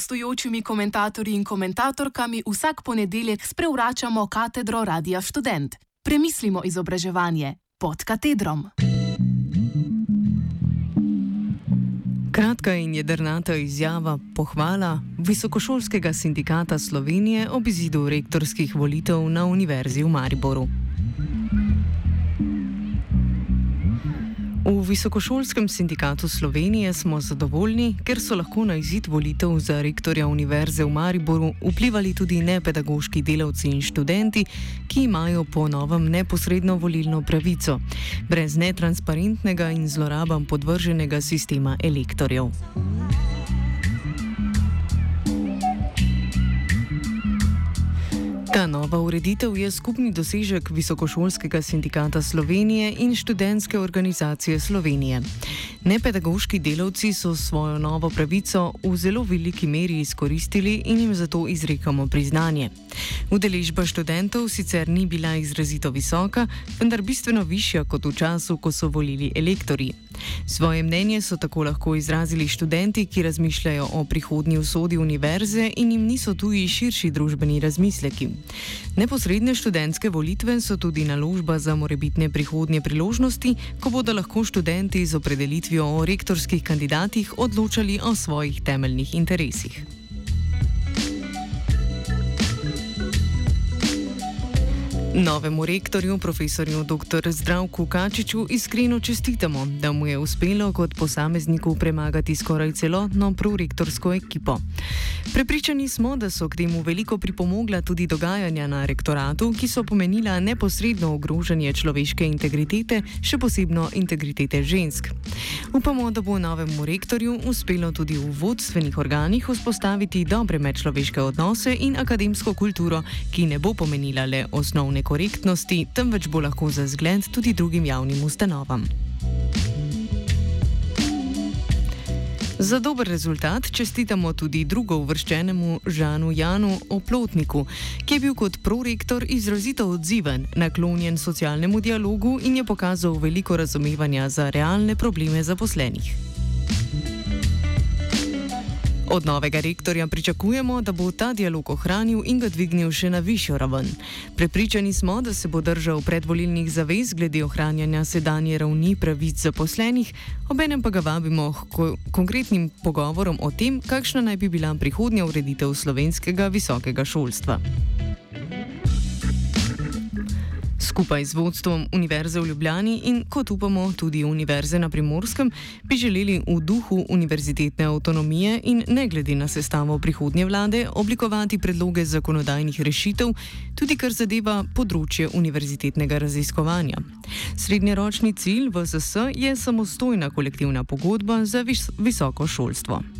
gostujočimi komentatorji in komentatorkami vsak ponedeljek sprevračamo katedro Radia Student. Premislimo izobraževanje pod katedrom. Kratka in jedrnata izjava pohvala Visokošolskega sindikata Slovenije ob izidu rektorskih volitev na Univerzi v Mariboru. V Visokošolskem sindikatu Slovenije smo zadovoljni, ker so lahko na izid volitev za rektorja Univerze v Mariboru vplivali tudi nepedagoški delavci in študenti, ki imajo po novem neposredno volilno pravico, brez netransparentnega in zlorabam podvrženega sistema elektorjev. Ta nova ureditev je skupni dosežek Visokošolskega sindikata Slovenije in študentske organizacije Slovenije. Nepedagoški delavci so svojo novo pravico v zelo veliki meri izkoristili in jim zato izrekamo priznanje. Udeležba študentov sicer ni bila izrazito visoka, vendar bistveno višja kot v času, ko so volili elektori. Svoje mnenje so tako lahko izrazili študenti, ki razmišljajo o prihodnji usodi univerze in jim niso tuji širši družbeni razmisleki. Neposredne študentske volitve so tudi naložba za morebitne prihodnje priložnosti, ko bodo lahko študenti z opredelitvijo o rektorskih kandidatih odločali o svojih temeljnih interesih. Novemu rektorju, profesorju dr. Zdravku Kačiču, iskreno čestitamo, da mu je uspelo kot posamezniku premagati skoraj celotno prorektorsko ekipo. Prepričani smo, da so k temu veliko pripomogla tudi dogajanja na rektoratu, ki so pomenila neposredno ogrožanje človeške integritete, še posebno integritete žensk. Upamo, da bo novemu rektorju uspelo tudi v vodstvenih organih vzpostaviti dobre medčloveške odnose in akademsko kulturo, ki ne bo pomenila le osnovne korektnosti, temveč bo lahko za zgled tudi drugim javnim ustanovam. Za dober rezultat čestitamo tudi drugo uvrščenemu Žanu Janu Oplotniku, ki je bil kot prorektor izrazito odziven, naklonjen socialnemu dialogu in je pokazal veliko razumevanja za realne probleme zaposlenih. Od novega rektorja pričakujemo, da bo ta dialog ohranil in ga dvignil še na višjo raven. Prepričani smo, da se bo držal predvolilnih zavez glede ohranjanja sedanje ravni pravic zaposlenih, obenem pa ga vabimo k konkretnim pogovorom o tem, kakšna naj bi bila prihodnja ureditev slovenskega visokega šolstva. Skupaj z vodstvom Univerze v Ljubljani in, kot upamo, tudi Univerze na Primorskem, bi želeli v duhu univerzitetne avtonomije in ne glede na sestavo prihodnje vlade oblikovati predloge zakonodajnih rešitev, tudi kar zadeva področje univerzitetnega raziskovanja. Srednjeročni cilj VSS je samostojna kolektivna pogodba za vis visoko šolstvo.